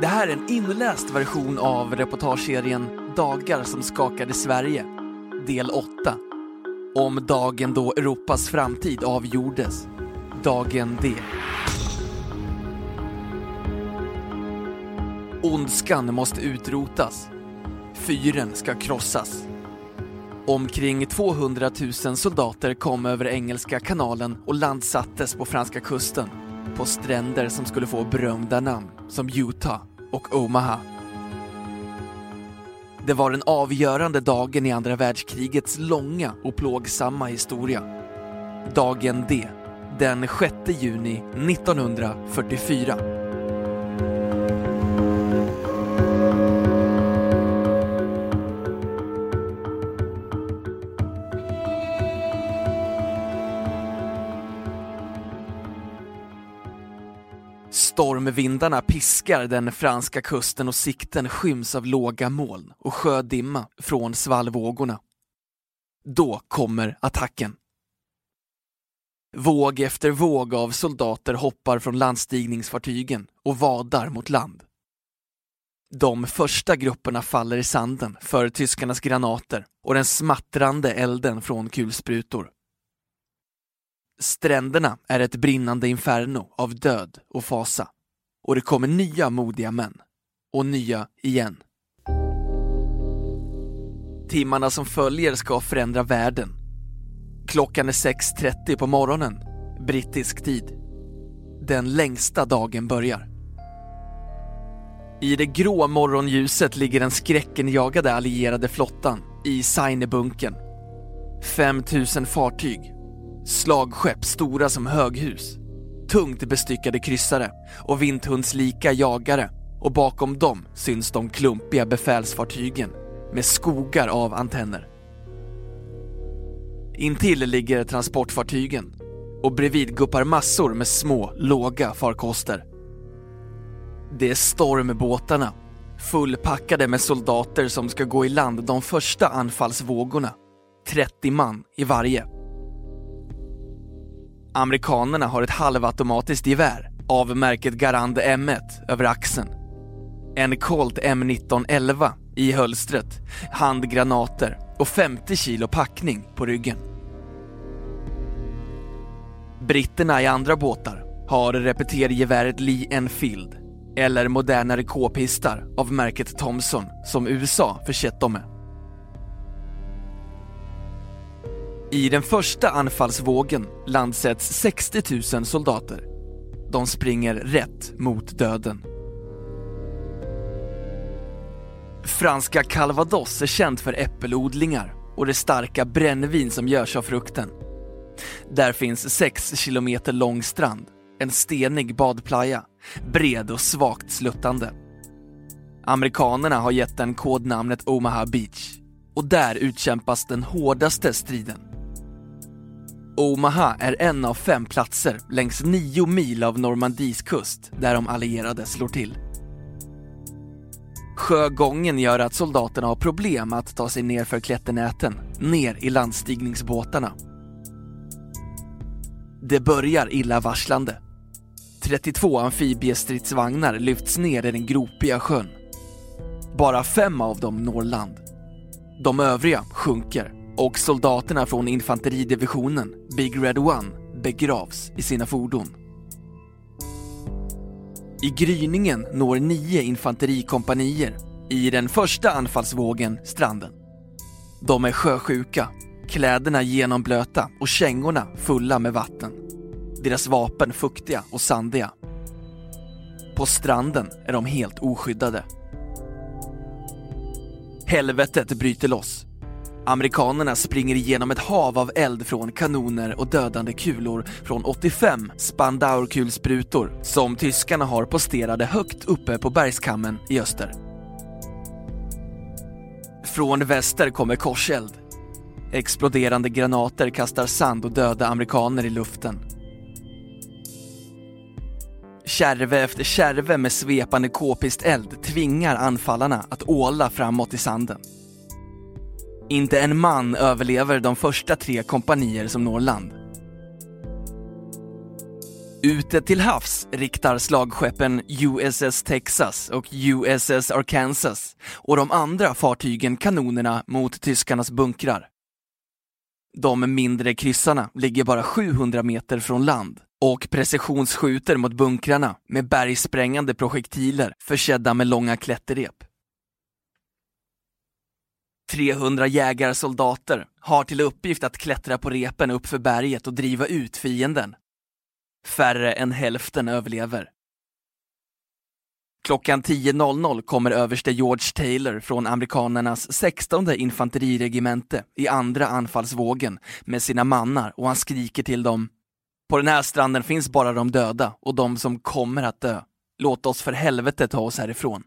Det här är en inläst version av reportageserien Dagar som skakade Sverige, del 8. Om dagen då Europas framtid avgjordes. Dagen D. Ondskan måste utrotas. Fyren ska krossas. Omkring 200 000 soldater kom över Engelska kanalen och landsattes på franska kusten på stränder som skulle få berömda namn som Utah och Omaha. Det var den avgörande dagen i andra världskrigets långa och plågsamma historia. Dagen D, den 6 juni 1944. Stormvindarna piskar den franska kusten och sikten skyms av låga moln och sjödimma från svallvågorna. Då kommer attacken. Våg efter våg av soldater hoppar från landstigningsfartygen och vadar mot land. De första grupperna faller i sanden för tyskarnas granater och den smattrande elden från kulsprutor. Stränderna är ett brinnande inferno av död och fasa. Och det kommer nya modiga män. Och nya igen. Timmarna som följer ska förändra världen. Klockan är 6.30 på morgonen, brittisk tid. Den längsta dagen börjar. I det grå morgonljuset ligger den skräckenjagade allierade flottan i Seinebunkern. 5000 fartyg Slagskepp stora som höghus, tungt bestyckade kryssare och vinthundslika jagare och bakom dem syns de klumpiga befälsfartygen med skogar av antenner. Intill ligger transportfartygen och bredvid guppar massor med små, låga farkoster. Det är stormbåtarna, fullpackade med soldater som ska gå i land de första anfallsvågorna. 30 man i varje. Amerikanerna har ett halvautomatiskt gevär av märket Garand M1 över axeln. En Colt M19 11 i hölstret, handgranater och 50 kilo packning på ryggen. Britterna i andra båtar har repetergeväret Lee Enfield eller modernare k-pistar av märket Thompson som USA försett dem med. I den första anfallsvågen landsätts 60 000 soldater. De springer rätt mot döden. Franska Calvados är känt för äppelodlingar och det starka brännvin som görs av frukten. Där finns 6 kilometer lång strand, en stenig badplaya, bred och svagt sluttande. Amerikanerna har gett den kodnamnet Omaha Beach och där utkämpas den hårdaste striden. Omaha är en av fem platser längs nio mil av Normandies kust där de allierade slår till. Sjögången gör att soldaterna har problem att ta sig ner för klätternäten, ner i landstigningsbåtarna. Det börjar illavarslande. 32 amfibiestridsvagnar lyfts ner i den gropiga sjön. Bara fem av dem når land. De övriga sjunker och soldaterna från infanteridivisionen, Big Red One, begravs i sina fordon. I gryningen når nio infanterikompanier i den första anfallsvågen stranden. De är sjösjuka, kläderna genomblöta och kängorna fulla med vatten. Deras vapen fuktiga och sandiga. På stranden är de helt oskyddade. Helvetet bryter loss Amerikanerna springer igenom ett hav av eld från kanoner och dödande kulor från 85 spandaurkulsprutor som tyskarna har posterade högt uppe på bergskammen i öster. Från väster kommer korseld. Exploderande granater kastar sand och döda amerikaner i luften. Kärve efter kärve med svepande k-pisteld tvingar anfallarna att åla framåt i sanden. Inte en man överlever de första tre kompanier som når land. Ute till havs riktar slagskeppen USS Texas och USS Arkansas och de andra fartygen kanonerna mot tyskarnas bunkrar. De mindre kryssarna ligger bara 700 meter från land och precisionsskjuter mot bunkrarna med bergsprängande projektiler försedda med långa klätterrep. 300 jägarsoldater har till uppgift att klättra på repen uppför berget och driva ut fienden. Färre än hälften överlever. Klockan 10.00 kommer överste George Taylor från amerikanernas 16 infanteriregemente i andra anfallsvågen med sina mannar och han skriker till dem På den här stranden finns bara de döda och de som kommer att dö. Låt oss för helvete ta oss härifrån.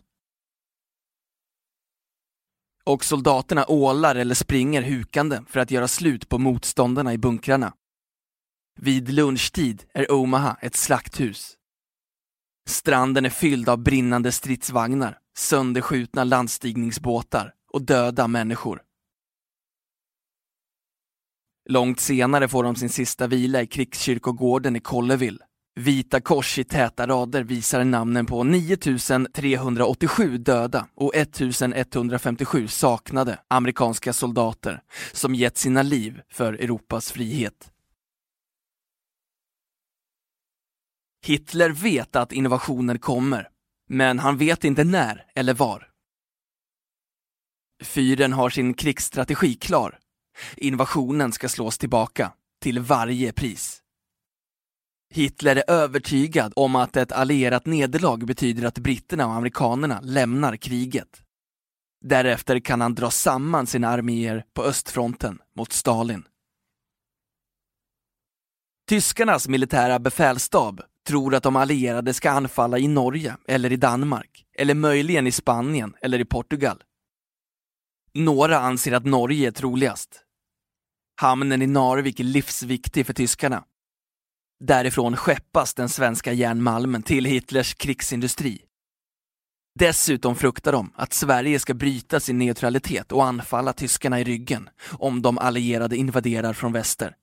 Och soldaterna ålar eller springer hukande för att göra slut på motståndarna i bunkrarna. Vid lunchtid är Omaha ett slakthus. Stranden är fylld av brinnande stridsvagnar, sönderskjutna landstigningsbåtar och döda människor. Långt senare får de sin sista vila i krigskyrkogården i Colleville. Vita kors i täta rader visar namnen på 9387 döda och 1157 saknade amerikanska soldater som gett sina liv för Europas frihet. Hitler vet att innovationer kommer, men han vet inte när eller var. Fyren har sin krigsstrategi klar. Invasionen ska slås tillbaka, till varje pris. Hitler är övertygad om att ett allierat nederlag betyder att britterna och amerikanerna lämnar kriget. Därefter kan han dra samman sina arméer på östfronten mot Stalin. Tyskarnas militära befälsstab tror att de allierade ska anfalla i Norge eller i Danmark, eller möjligen i Spanien eller i Portugal. Några anser att Norge är troligast. Hamnen i Narvik är livsviktig för tyskarna. Därifrån skeppas den svenska järnmalmen till Hitlers krigsindustri. Dessutom fruktar de att Sverige ska bryta sin neutralitet och anfalla tyskarna i ryggen om de allierade invaderar från väster.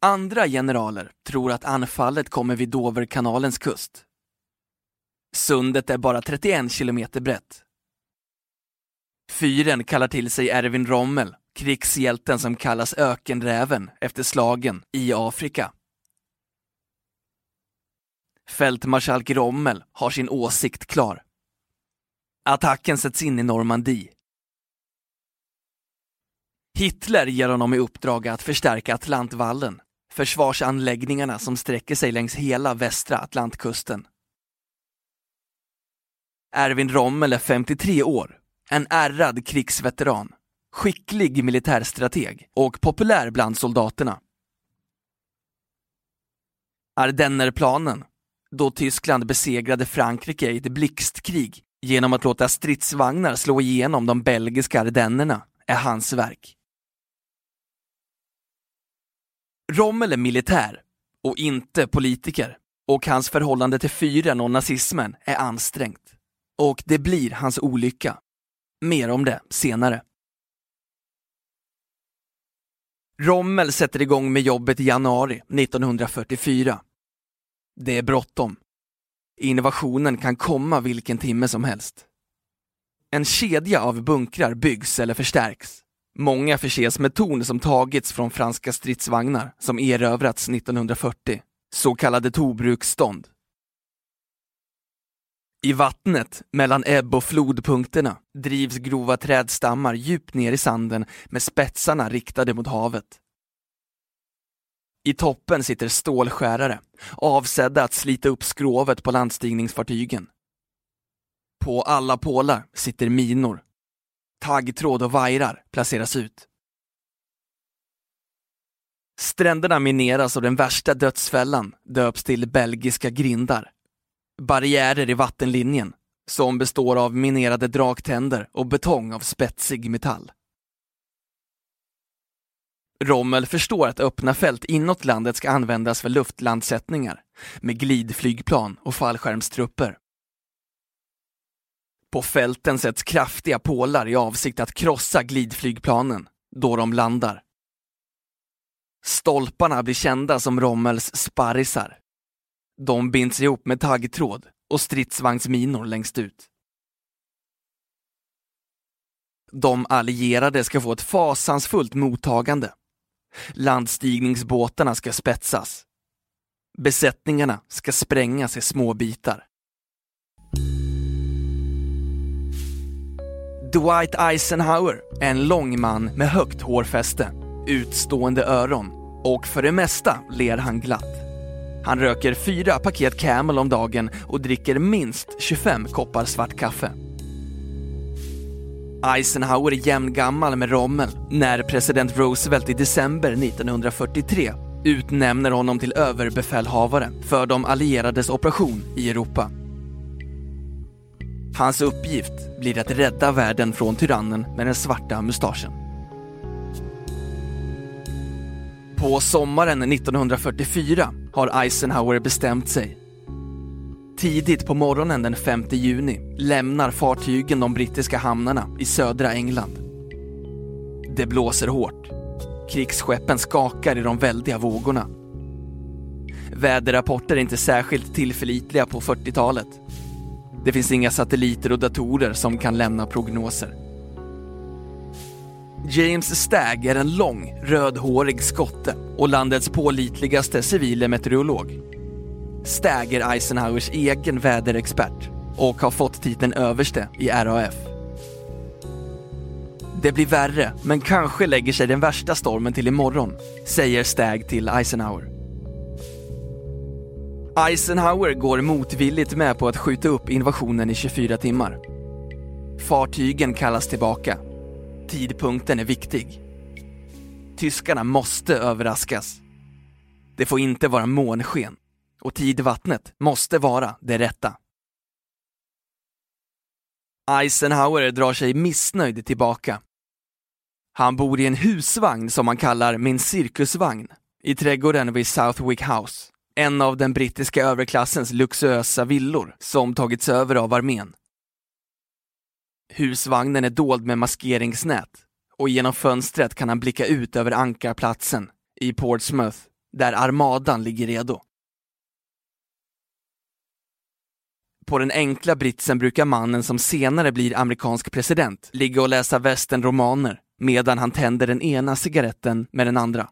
Andra generaler tror att anfallet kommer vid Doverkanalens kust. Sundet är bara 31 kilometer brett. Fyren kallar till sig Erwin Rommel, krigshjälten som kallas ökenräven efter slagen i Afrika. Fältmarskalk Rommel har sin åsikt klar. Attacken sätts in i Normandie. Hitler ger honom i uppdrag att förstärka Atlantvallen försvarsanläggningarna som sträcker sig längs hela västra Atlantkusten. Erwin Rommel är 53 år, en ärrad krigsveteran, skicklig militärstrateg och populär bland soldaterna. Ardennerplanen, då Tyskland besegrade Frankrike i ett blixtkrig genom att låta stridsvagnar slå igenom de belgiska ardennerna, är hans verk. Rommel är militär och inte politiker och hans förhållande till fyren och nazismen är ansträngt. Och det blir hans olycka. Mer om det senare. Rommel sätter igång med jobbet i januari 1944. Det är bråttom. Innovationen kan komma vilken timme som helst. En kedja av bunkrar byggs eller förstärks Många förses med torn som tagits från franska stridsvagnar som erövrats 1940, så kallade Tobruksstånd. I vattnet mellan ebb och flodpunkterna drivs grova trädstammar djupt ner i sanden med spetsarna riktade mot havet. I toppen sitter stålskärare, avsedda att slita upp skrovet på landstigningsfartygen. På alla pålar sitter minor Taggtråd och vajrar placeras ut. Stränderna mineras och den värsta dödsfällan döps till belgiska grindar. Barriärer i vattenlinjen som består av minerade draktänder och betong av spetsig metall. Rommel förstår att öppna fält inåt landet ska användas för luftlandsättningar med glidflygplan och fallskärmstrupper. På fälten sätts kraftiga pålar i avsikt att krossa glidflygplanen då de landar. Stolparna blir kända som Rommels sparrisar. De binds ihop med taggtråd och stridsvagnsminor längst ut. De allierade ska få ett fasansfullt mottagande. Landstigningsbåtarna ska spetsas. Besättningarna ska sprängas i små bitar. Dwight Eisenhower är en lång man med högt hårfäste, utstående öron och för det mesta ler han glatt. Han röker fyra paket Camel om dagen och dricker minst 25 koppar svart kaffe. Eisenhower är jämngammal med Rommel när president Roosevelt i december 1943 utnämner honom till överbefälhavare för de allierades operation i Europa. Hans uppgift blir att rädda världen från tyrannen med den svarta mustaschen. På sommaren 1944 har Eisenhower bestämt sig. Tidigt på morgonen den 5 juni lämnar fartygen de brittiska hamnarna i södra England. Det blåser hårt. Krigsskeppen skakar i de väldiga vågorna. Väderrapporter är inte särskilt tillförlitliga på 40-talet. Det finns inga satelliter och datorer som kan lämna prognoser. James Stagg är en lång, rödhårig skotte och landets pålitligaste civile meteorolog. Stagg är Eisenhowers egen väderexpert och har fått titeln överste i RAF. Det blir värre, men kanske lägger sig den värsta stormen till imorgon, säger Stagg till Eisenhower. Eisenhower går motvilligt med på att skjuta upp invasionen i 24 timmar. Fartygen kallas tillbaka. Tidpunkten är viktig. Tyskarna måste överraskas. Det får inte vara månsken och tidvattnet måste vara det rätta. Eisenhower drar sig missnöjd tillbaka. Han bor i en husvagn som han kallar min cirkusvagn i trädgården vid Southwick House, en av den brittiska överklassens luxuösa villor som tagits över av armén. Husvagnen är dold med maskeringsnät och genom fönstret kan han blicka ut över ankarplatsen i Portsmouth där armadan ligger redo. På den enkla britsen brukar mannen som senare blir amerikansk president ligga och läsa västernromaner medan han tänder den ena cigaretten med den andra.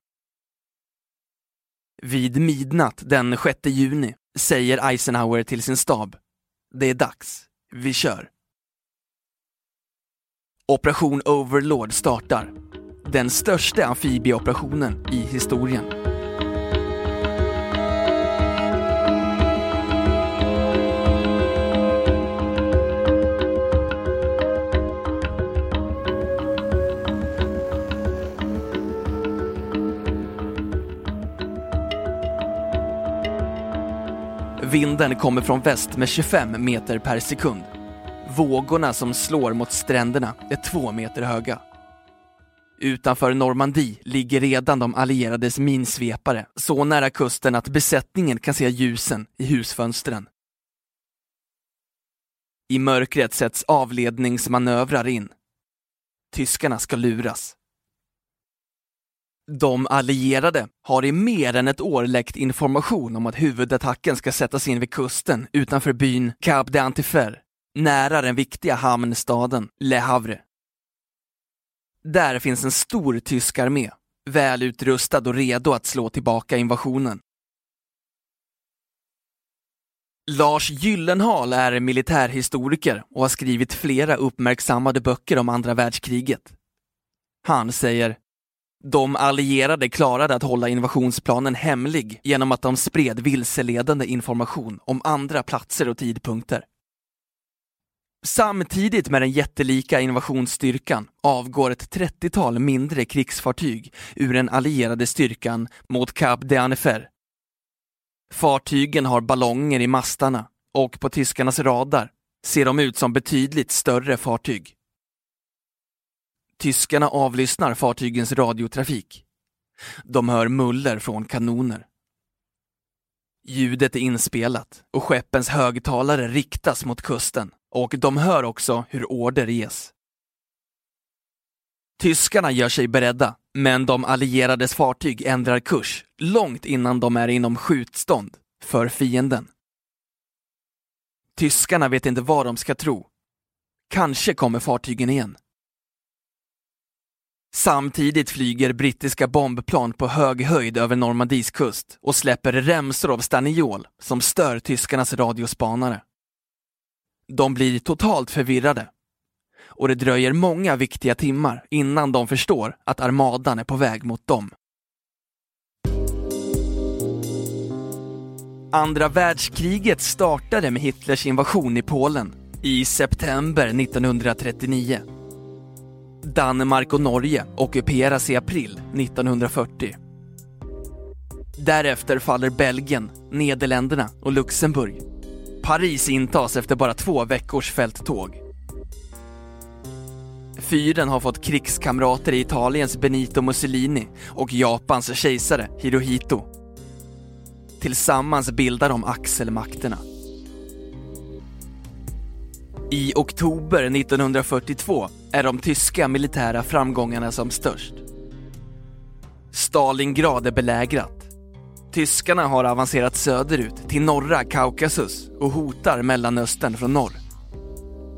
Vid midnatt den 6 juni säger Eisenhower till sin stab. Det är dags. Vi kör. Operation Overlord startar. Den största amfibieoperationen i historien. Vinden kommer från väst med 25 meter per sekund. Vågorna som slår mot stränderna är två meter höga. Utanför Normandie ligger redan de allierades minsvepare så nära kusten att besättningen kan se ljusen i husfönstren. I mörkret sätts avledningsmanövrar in. Tyskarna ska luras. De allierade har i mer än ett år läckt information om att huvudattacken ska sättas in vid kusten utanför byn Cap d'Antifer, nära den viktiga hamnstaden Le Havre. Där finns en stor tysk armé, väl utrustad och redo att slå tillbaka invasionen. Lars Gyllenhaal är militärhistoriker och har skrivit flera uppmärksammade böcker om andra världskriget. Han säger de allierade klarade att hålla invasionsplanen hemlig genom att de spred vilseledande information om andra platser och tidpunkter. Samtidigt med den jättelika invasionsstyrkan avgår ett 30-tal mindre krigsfartyg ur den allierade styrkan mot Cap d'Annefer. Fartygen har ballonger i mastarna och på tyskarnas radar ser de ut som betydligt större fartyg. Tyskarna avlyssnar fartygens radiotrafik. De hör muller från kanoner. Ljudet är inspelat och skeppens högtalare riktas mot kusten och de hör också hur order ges. Tyskarna gör sig beredda, men de allierades fartyg ändrar kurs långt innan de är inom skjutstånd för fienden. Tyskarna vet inte vad de ska tro. Kanske kommer fartygen igen. Samtidigt flyger brittiska bombplan på hög höjd över Normandies kust och släpper remsor av staniol som stör tyskarnas radiospanare. De blir totalt förvirrade och det dröjer många viktiga timmar innan de förstår att armadan är på väg mot dem. Andra världskriget startade med Hitlers invasion i Polen i september 1939. Danmark och Norge ockuperas i april 1940. Därefter faller Belgien, Nederländerna och Luxemburg. Paris intas efter bara två veckors fälttåg. Fyren har fått krigskamrater i Italiens Benito Mussolini och Japans kejsare Hirohito. Tillsammans bildar de axelmakterna. I oktober 1942 är de tyska militära framgångarna som störst. Stalingrad är belägrat. Tyskarna har avancerat söderut till norra Kaukasus och hotar Mellanöstern från norr.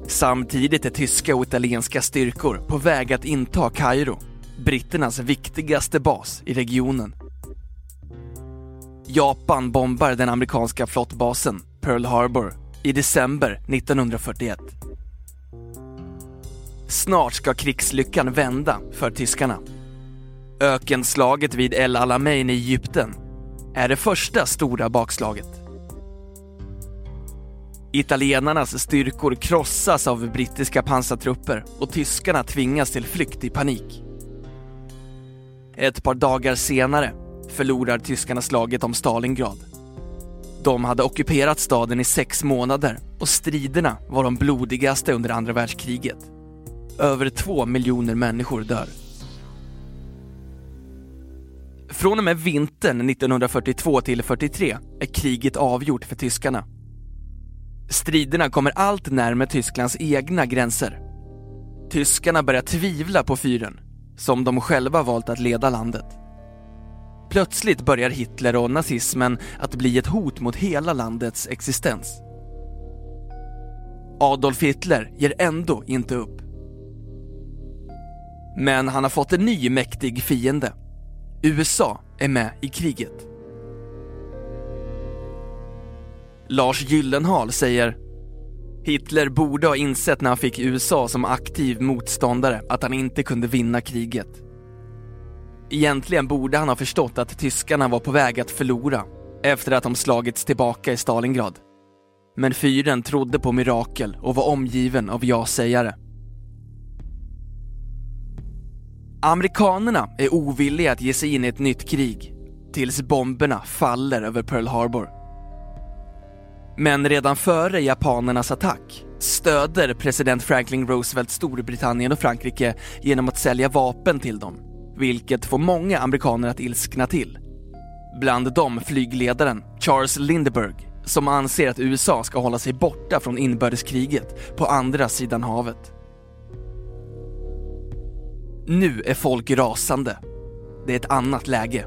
Samtidigt är tyska och italienska styrkor på väg att inta Kairo, britternas viktigaste bas i regionen. Japan bombar den amerikanska flottbasen Pearl Harbor i december 1941. Snart ska krigslyckan vända för tyskarna. Ökenslaget vid El Alamein i Egypten är det första stora bakslaget. Italienarnas styrkor krossas av brittiska pansartrupper och tyskarna tvingas till flykt i panik. Ett par dagar senare förlorar tyskarna slaget om Stalingrad. De hade ockuperat staden i sex månader och striderna var de blodigaste under andra världskriget. Över två miljoner människor dör. Från och med vintern 1942 till 43 är kriget avgjort för tyskarna. Striderna kommer allt närmare Tysklands egna gränser. Tyskarna börjar tvivla på fyren, som de själva valt att leda landet. Plötsligt börjar Hitler och nazismen att bli ett hot mot hela landets existens. Adolf Hitler ger ändå inte upp. Men han har fått en ny mäktig fiende. USA är med i kriget. Lars Gyllenhaal säger Hitler borde ha insett när han fick USA som aktiv motståndare att han inte kunde vinna kriget. Egentligen borde han ha förstått att tyskarna var på väg att förlora efter att de slagits tillbaka i Stalingrad. Men fyren trodde på mirakel och var omgiven av ja-sägare. Amerikanerna är ovilliga att ge sig in i ett nytt krig tills bomberna faller över Pearl Harbor. Men redan före japanernas attack stöder president Franklin Roosevelt Storbritannien och Frankrike genom att sälja vapen till dem, vilket får många amerikaner att ilskna till. Bland dem flygledaren Charles Lindbergh som anser att USA ska hålla sig borta från inbördeskriget på andra sidan havet. Nu är folk rasande. Det är ett annat läge.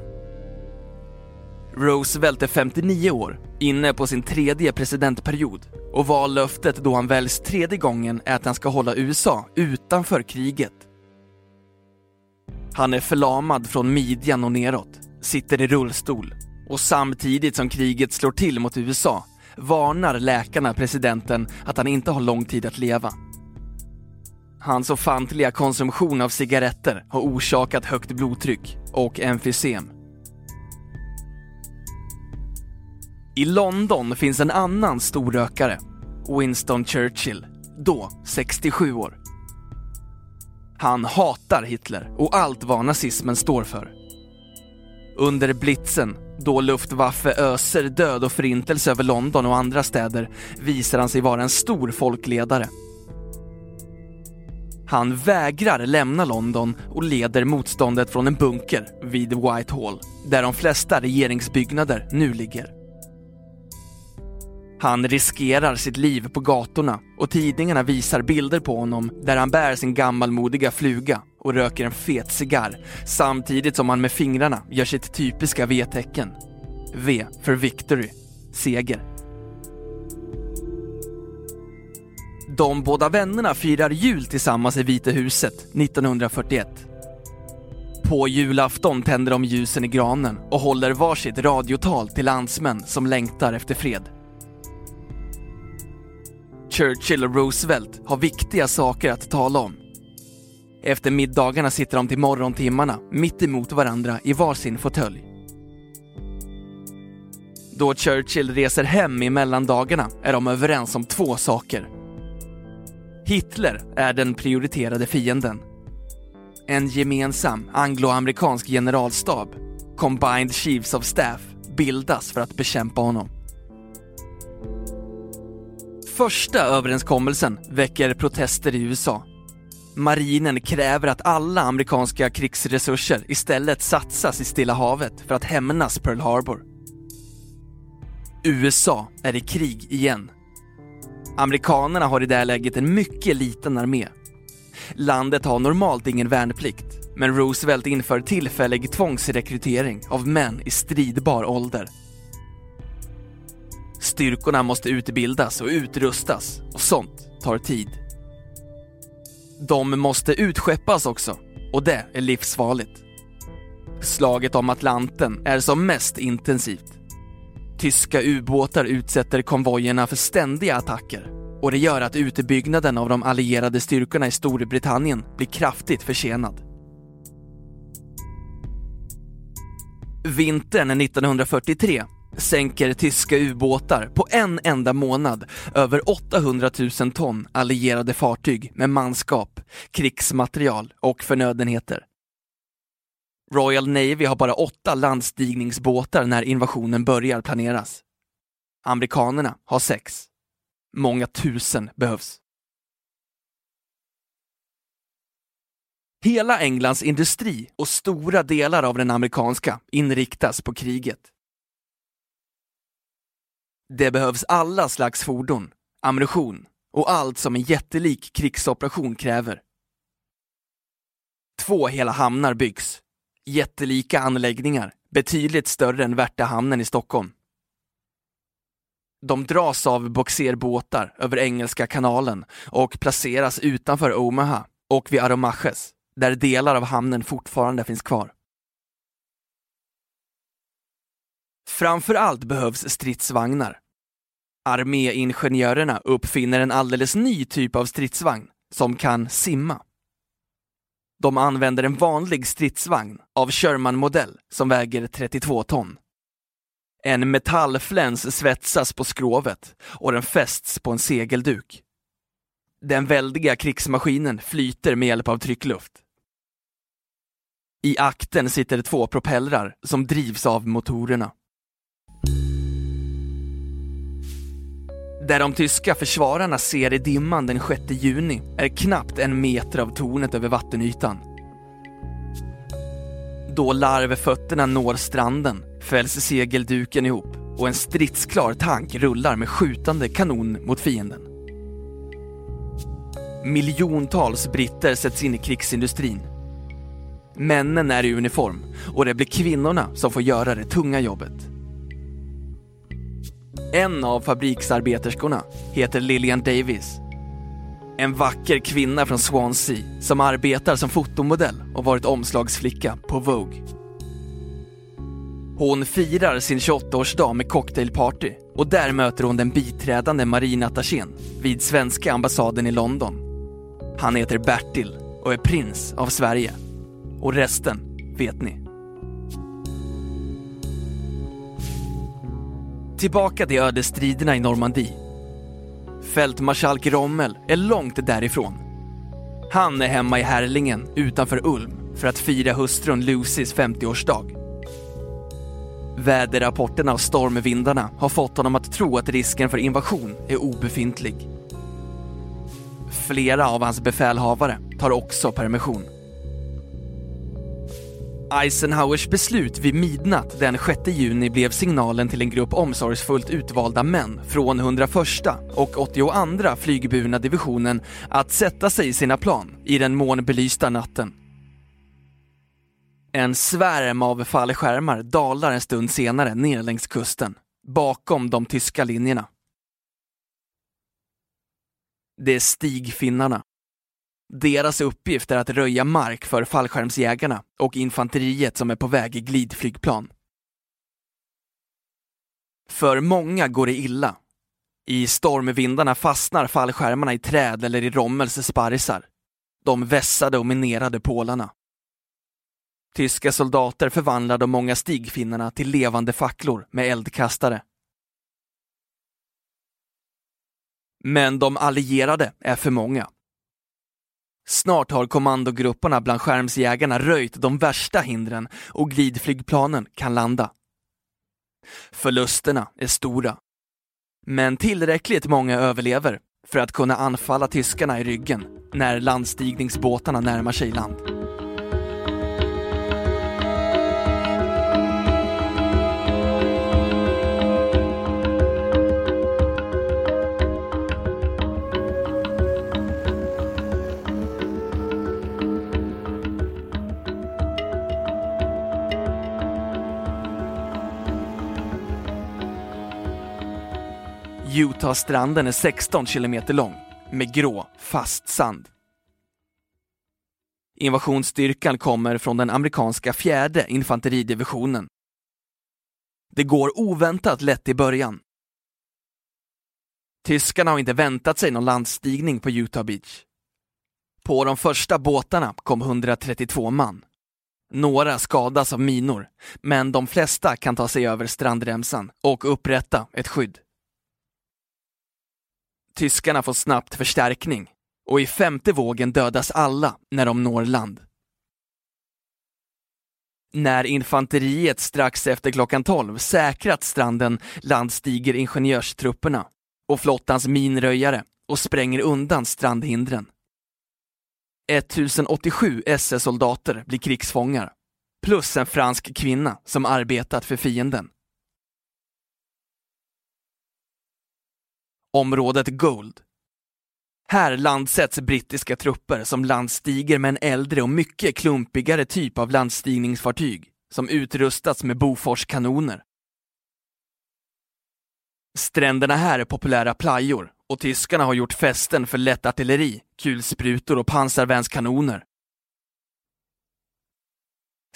Roosevelt är 59 år, inne på sin tredje presidentperiod och vallöftet då han väljs tredje gången är att han ska hålla USA utanför kriget. Han är förlamad från midjan och neråt, sitter i rullstol och samtidigt som kriget slår till mot USA varnar läkarna presidenten att han inte har lång tid att leva. Hans ofantliga konsumtion av cigaretter har orsakat högt blodtryck och emfysem. I London finns en annan storrökare, Winston Churchill, då 67 år. Han hatar Hitler och allt vad nazismen står för. Under blitzen, då Luftwaffe öser död och förintelse över London och andra städer, visar han sig vara en stor folkledare. Han vägrar lämna London och leder motståndet från en bunker vid Whitehall, där de flesta regeringsbyggnader nu ligger. Han riskerar sitt liv på gatorna och tidningarna visar bilder på honom där han bär sin gammalmodiga fluga och röker en fet cigarr samtidigt som han med fingrarna gör sitt typiska V-tecken. V för victory, seger. De båda vännerna firar jul tillsammans i Vita huset 1941. På julafton tänder de ljusen i granen och håller varsitt radiotal till landsmän som längtar efter fred. Churchill och Roosevelt har viktiga saker att tala om. Efter middagarna sitter de till morgontimmarna mitt emot varandra i varsin fåtölj. Då Churchill reser hem i mellandagarna är de överens om två saker. Hitler är den prioriterade fienden. En gemensam angloamerikansk generalstab, Combined Chiefs of Staff, bildas för att bekämpa honom. Första överenskommelsen väcker protester i USA. Marinen kräver att alla amerikanska krigsresurser istället satsas i Stilla havet för att hämnas Pearl Harbor. USA är i krig igen. Amerikanerna har i det här läget en mycket liten armé. Landet har normalt ingen värnplikt, men Roosevelt inför tillfällig tvångsrekrytering av män i stridbar ålder. Styrkorna måste utbildas och utrustas och sånt tar tid. De måste utskeppas också och det är livsfarligt. Slaget om Atlanten är som mest intensivt. Tyska ubåtar utsätter konvojerna för ständiga attacker och det gör att utbyggnaden av de allierade styrkorna i Storbritannien blir kraftigt försenad. Vintern 1943 sänker tyska ubåtar på en enda månad över 800 000 ton allierade fartyg med manskap, krigsmaterial och förnödenheter. Royal Navy har bara åtta landstigningsbåtar när invasionen börjar planeras. Amerikanerna har sex. Många tusen behövs. Hela Englands industri och stora delar av den amerikanska inriktas på kriget. Det behövs alla slags fordon, ammunition och allt som en jättelik krigsoperation kräver. Två hela hamnar byggs. Jättelika anläggningar, betydligt större än Värtahamnen i Stockholm. De dras av boxerbåtar över Engelska kanalen och placeras utanför Omaha och vid Aromaches, där delar av hamnen fortfarande finns kvar. Framför allt behövs stridsvagnar. Arméingenjörerna uppfinner en alldeles ny typ av stridsvagn som kan simma. De använder en vanlig stridsvagn av Sherman-modell som väger 32 ton. En metallfläns svetsas på skrovet och den fästs på en segelduk. Den väldiga krigsmaskinen flyter med hjälp av tryckluft. I akten sitter två propellrar som drivs av motorerna. Där de tyska försvararna ser i dimman den 6 juni är knappt en meter av tornet över vattenytan. Då larvfötterna når stranden fälls segelduken ihop och en stridsklar tank rullar med skjutande kanon mot fienden. Miljontals britter sätts in i krigsindustrin. Männen är i uniform och det blir kvinnorna som får göra det tunga jobbet. En av fabriksarbeterskorna heter Lillian Davis. En vacker kvinna från Swansea som arbetar som fotomodell och varit omslagsflicka på Vogue. Hon firar sin 28-årsdag med cocktailparty och där möter hon den biträdande marinattachén vid svenska ambassaden i London. Han heter Bertil och är prins av Sverige. Och resten vet ni. Tillbaka till ödesstriderna i Normandie. Fältmarskalk Rommel är långt därifrån. Han är hemma i Härlingen utanför Ulm för att fira hustrun Lucys 50-årsdag. Väderrapporterna och stormvindarna har fått honom att tro att risken för invasion är obefintlig. Flera av hans befälhavare tar också permission. Eisenhowers beslut vid midnatt den 6 juni blev signalen till en grupp omsorgsfullt utvalda män från 101 och 82 flygburna divisionen att sätta sig i sina plan i den månbelysta natten. En svärm av fallskärmar dalar en stund senare ner längs kusten, bakom de tyska linjerna. Det är stigfinnarna. Deras uppgift är att röja mark för fallskärmsjägarna och infanteriet som är på väg i glidflygplan. För många går det illa. I stormvindarna fastnar fallskärmarna i träd eller i Rommels sparrisar. De vässade och minerade pålarna. Tyska soldater förvandlar de många stigfinnarna till levande facklor med eldkastare. Men de allierade är för många. Snart har kommandogrupperna bland skärmsjägarna röjt de värsta hindren och glidflygplanen kan landa. Förlusterna är stora. Men tillräckligt många överlever för att kunna anfalla tyskarna i ryggen när landstigningsbåtarna närmar sig land. Utah-stranden är 16 kilometer lång med grå, fast sand. Invasionsstyrkan kommer från den amerikanska fjärde infanteridivisionen. Det går oväntat lätt i början. Tyskarna har inte väntat sig någon landstigning på Utah Beach. På de första båtarna kom 132 man. Några skadas av minor, men de flesta kan ta sig över strandremsan och upprätta ett skydd. Tyskarna får snabbt förstärkning och i femte vågen dödas alla när de når land. När infanteriet strax efter klockan 12 säkrat stranden landstiger ingenjörstrupperna och flottans minröjare och spränger undan strandhindren. 1087 SS-soldater blir krigsfångar, plus en fransk kvinna som arbetat för fienden. Området Gold. Här landsätts brittiska trupper som landstiger med en äldre och mycket klumpigare typ av landstigningsfartyg som utrustats med Boforskanoner. Stränderna här är populära plajor och tyskarna har gjort fästen för lätt artilleri, kulsprutor och pansarvärnskanoner.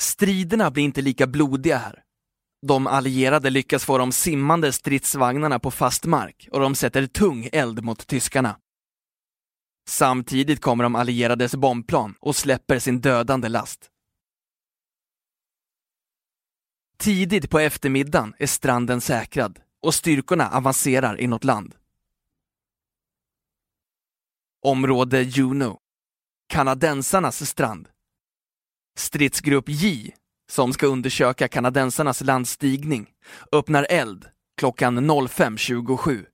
Striderna blir inte lika blodiga här. De allierade lyckas få de simmande stridsvagnarna på fast mark och de sätter tung eld mot tyskarna. Samtidigt kommer de allierades bombplan och släpper sin dödande last. Tidigt på eftermiddagen är stranden säkrad och styrkorna avancerar inåt land. Område Juno. Kanadensarnas strand. Stridsgrupp J som ska undersöka kanadensarnas landstigning, öppnar eld klockan 05.27.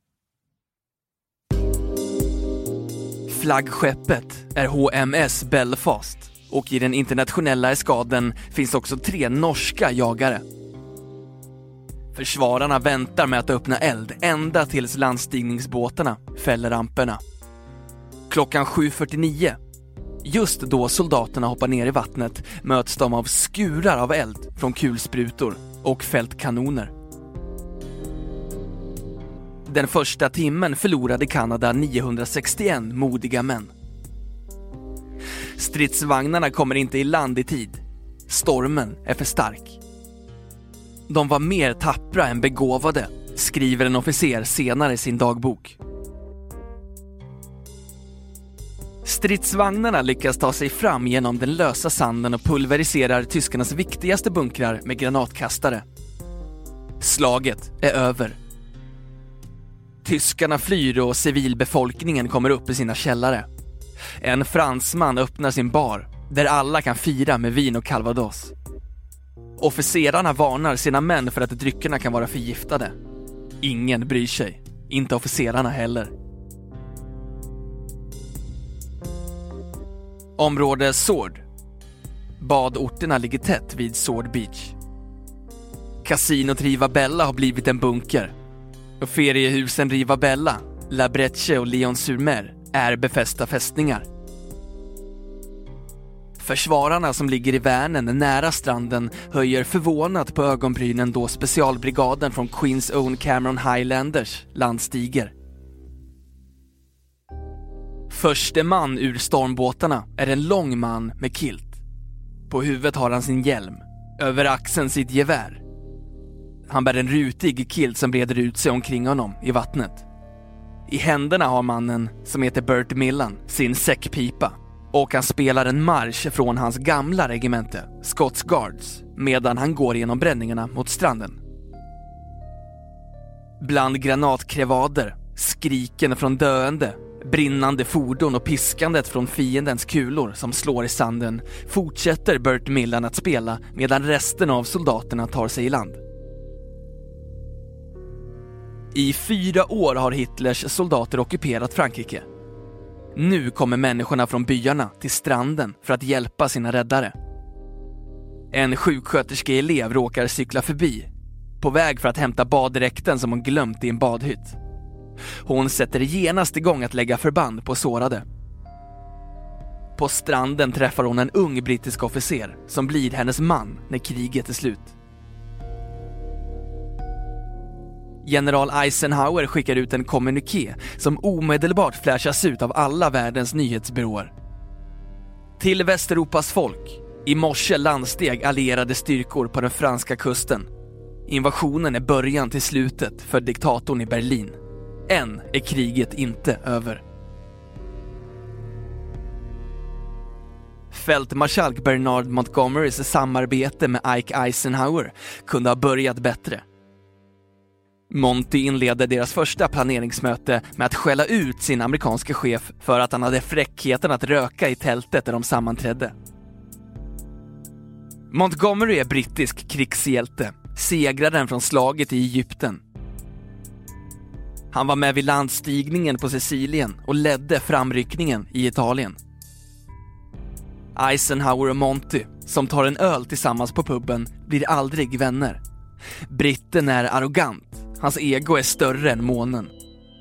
Flaggskeppet är HMS Belfast och i den internationella eskaden finns också tre norska jagare. Försvararna väntar med att öppna eld ända tills landstigningsbåtarna fäller ramperna. Klockan 7.49 Just då soldaterna hoppar ner i vattnet möts de av skurar av eld från kulsprutor och fältkanoner. Den första timmen förlorade Kanada 961 modiga män. Stridsvagnarna kommer inte i land i tid. Stormen är för stark. De var mer tappra än begåvade, skriver en officer senare i sin dagbok. Stridsvagnarna lyckas ta sig fram genom den lösa sanden och pulveriserar tyskarnas viktigaste bunkrar med granatkastare. Slaget är över. Tyskarna flyr och civilbefolkningen kommer upp i sina källare. En fransman öppnar sin bar, där alla kan fira med vin och calvados. Officerarna varnar sina män för att dryckerna kan vara förgiftade. Ingen bryr sig, inte officerarna heller. Område Sword. Badorterna ligger tätt vid Sword Beach. Kasinot Riva Bella har blivit en bunker. Och feriehusen Riva Bella, La Brecce och Leon Surmer är befästa fästningar. Försvararna som ligger i Vänern nära stranden höjer förvånat på ögonbrynen då specialbrigaden från Queens Own Cameron Highlanders landstiger. Förste man ur stormbåtarna är en lång man med kilt. På huvudet har han sin hjälm, över axeln sitt gevär. Han bär en rutig kilt som breder ut sig omkring honom i vattnet. I händerna har mannen, som heter Bert Millan, sin säckpipa och han spelar en marsch från hans gamla regemente, Scots Guards, medan han går genom bränningarna mot stranden. Bland granatkrevader, skriken från döende, brinnande fordon och piskandet från fiendens kulor som slår i sanden fortsätter Burt Millan att spela medan resten av soldaterna tar sig i land. I fyra år har Hitlers soldater ockuperat Frankrike. Nu kommer människorna från byarna till stranden för att hjälpa sina räddare. En sjuksköterskeelev råkar cykla förbi, på väg för att hämta baddräkten som hon glömt i en badhytt. Hon sätter genast igång att lägga förband på sårade. På stranden träffar hon en ung brittisk officer som blir hennes man när kriget är slut. General Eisenhower skickar ut en kommuniké som omedelbart flashas ut av alla världens nyhetsbyråer. Till Västeuropas folk. I morse landsteg allierade styrkor på den franska kusten. Invasionen är början till slutet för diktatorn i Berlin. Än är kriget inte över. Fältmarskalk Bernard Montgomerys samarbete med Ike Eisenhower kunde ha börjat bättre. Monty inleder deras första planeringsmöte med att skälla ut sin amerikanske chef för att han hade fräckheten att röka i tältet där de sammanträdde. Montgomery är brittisk krigshjälte, segraren från slaget i Egypten. Han var med vid landstigningen på Sicilien och ledde framryckningen i Italien. Eisenhower och Monty, som tar en öl tillsammans på puben, blir aldrig vänner. Britten är arrogant Hans ego är större än månen.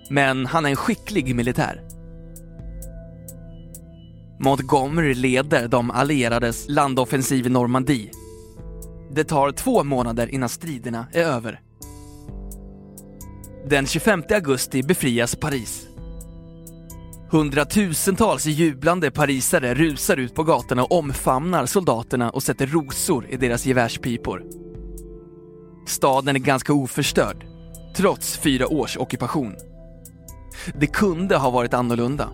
Men han är en skicklig militär. Montgomery leder de allierades landoffensiv i Normandie. Det tar två månader innan striderna är över. Den 25 augusti befrias Paris. Hundratusentals jublande parisare rusar ut på gatorna och omfamnar soldaterna och sätter rosor i deras gevärspipor. Staden är ganska oförstörd trots fyra års ockupation. Det kunde ha varit annorlunda.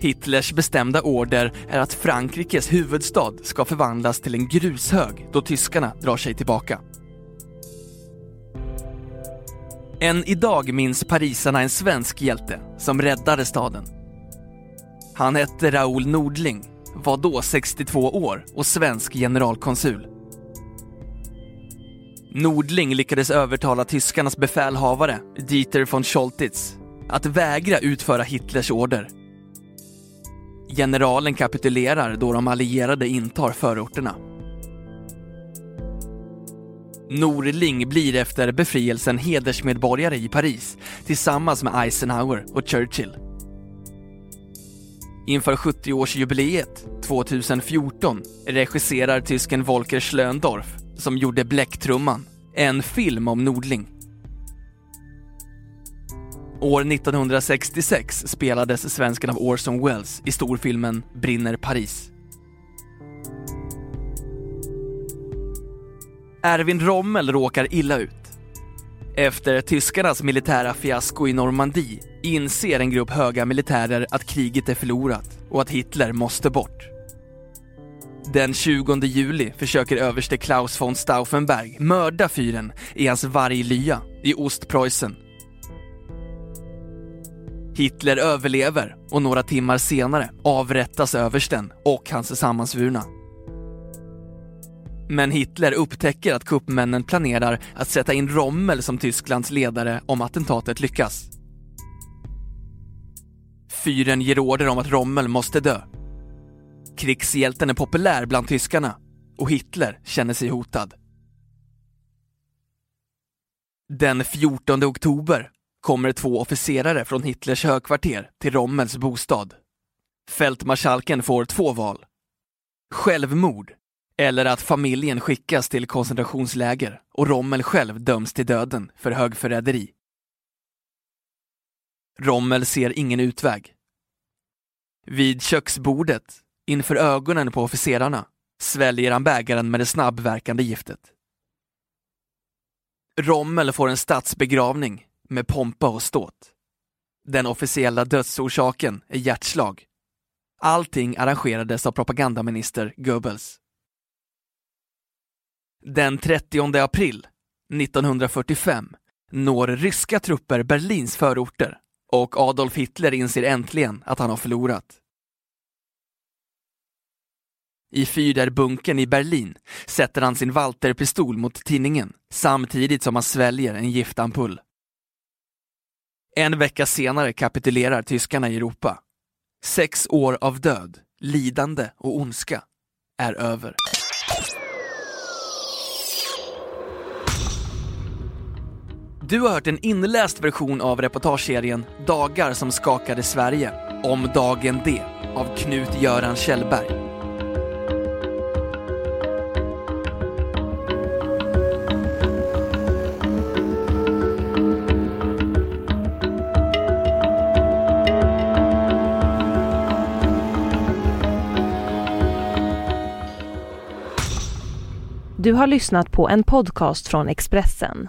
Hitlers bestämda order är att Frankrikes huvudstad ska förvandlas till en grushög då tyskarna drar sig tillbaka. Än idag minns parisarna en svensk hjälte som räddade staden. Han hette Raoul Nordling, var då 62 år och svensk generalkonsul. Nordling lyckades övertala tyskarnas befälhavare, Dieter von Scholtitz, att vägra utföra Hitlers order. Generalen kapitulerar då de allierade intar förorterna. Norling blir efter befrielsen hedersmedborgare i Paris tillsammans med Eisenhower och Churchill. Inför 70-årsjubileet 2014 regisserar tysken Volker Schlöndorff som gjorde Bläcktrumman, en film om Nordling. År 1966 spelades svensken av Orson Welles i storfilmen Brinner Paris. Erwin Rommel råkar illa ut. Efter tyskarnas militära fiasko i Normandie inser en grupp höga militärer att kriget är förlorat och att Hitler måste bort. Den 20 juli försöker överste Klaus von Stauffenberg mörda fyren i hans varglya i Ostpreussen. Hitler överlever och några timmar senare avrättas översten och hans sammansvurna. Men Hitler upptäcker att kuppmännen planerar att sätta in Rommel som Tysklands ledare om attentatet lyckas. Fyren ger order om att Rommel måste dö. Krigshjälten är populär bland tyskarna och Hitler känner sig hotad. Den 14 oktober kommer två officerare från Hitlers högkvarter till Rommels bostad. Fältmarskalken får två val. Självmord eller att familjen skickas till koncentrationsläger och Rommel själv döms till döden för högförräderi. Rommel ser ingen utväg. Vid köksbordet, inför ögonen på officerarna, sväljer han bägaren med det snabbverkande giftet. Rommel får en statsbegravning med pompa och ståt. Den officiella dödsorsaken är hjärtslag. Allting arrangerades av propagandaminister Goebbels. Den 30 april 1945 når ryska trupper Berlins förorter och Adolf Hitler inser äntligen att han har förlorat. I Führerbunkern i Berlin sätter han sin Walterpistol mot tinningen samtidigt som han sväljer en giftampull. En vecka senare kapitulerar tyskarna i Europa. Sex år av död, lidande och ondska är över. Du har hört en inläst version av reportageserien Dagar som skakade Sverige om dagen D av Knut-Göran Kjellberg. Du har lyssnat på en podcast från Expressen.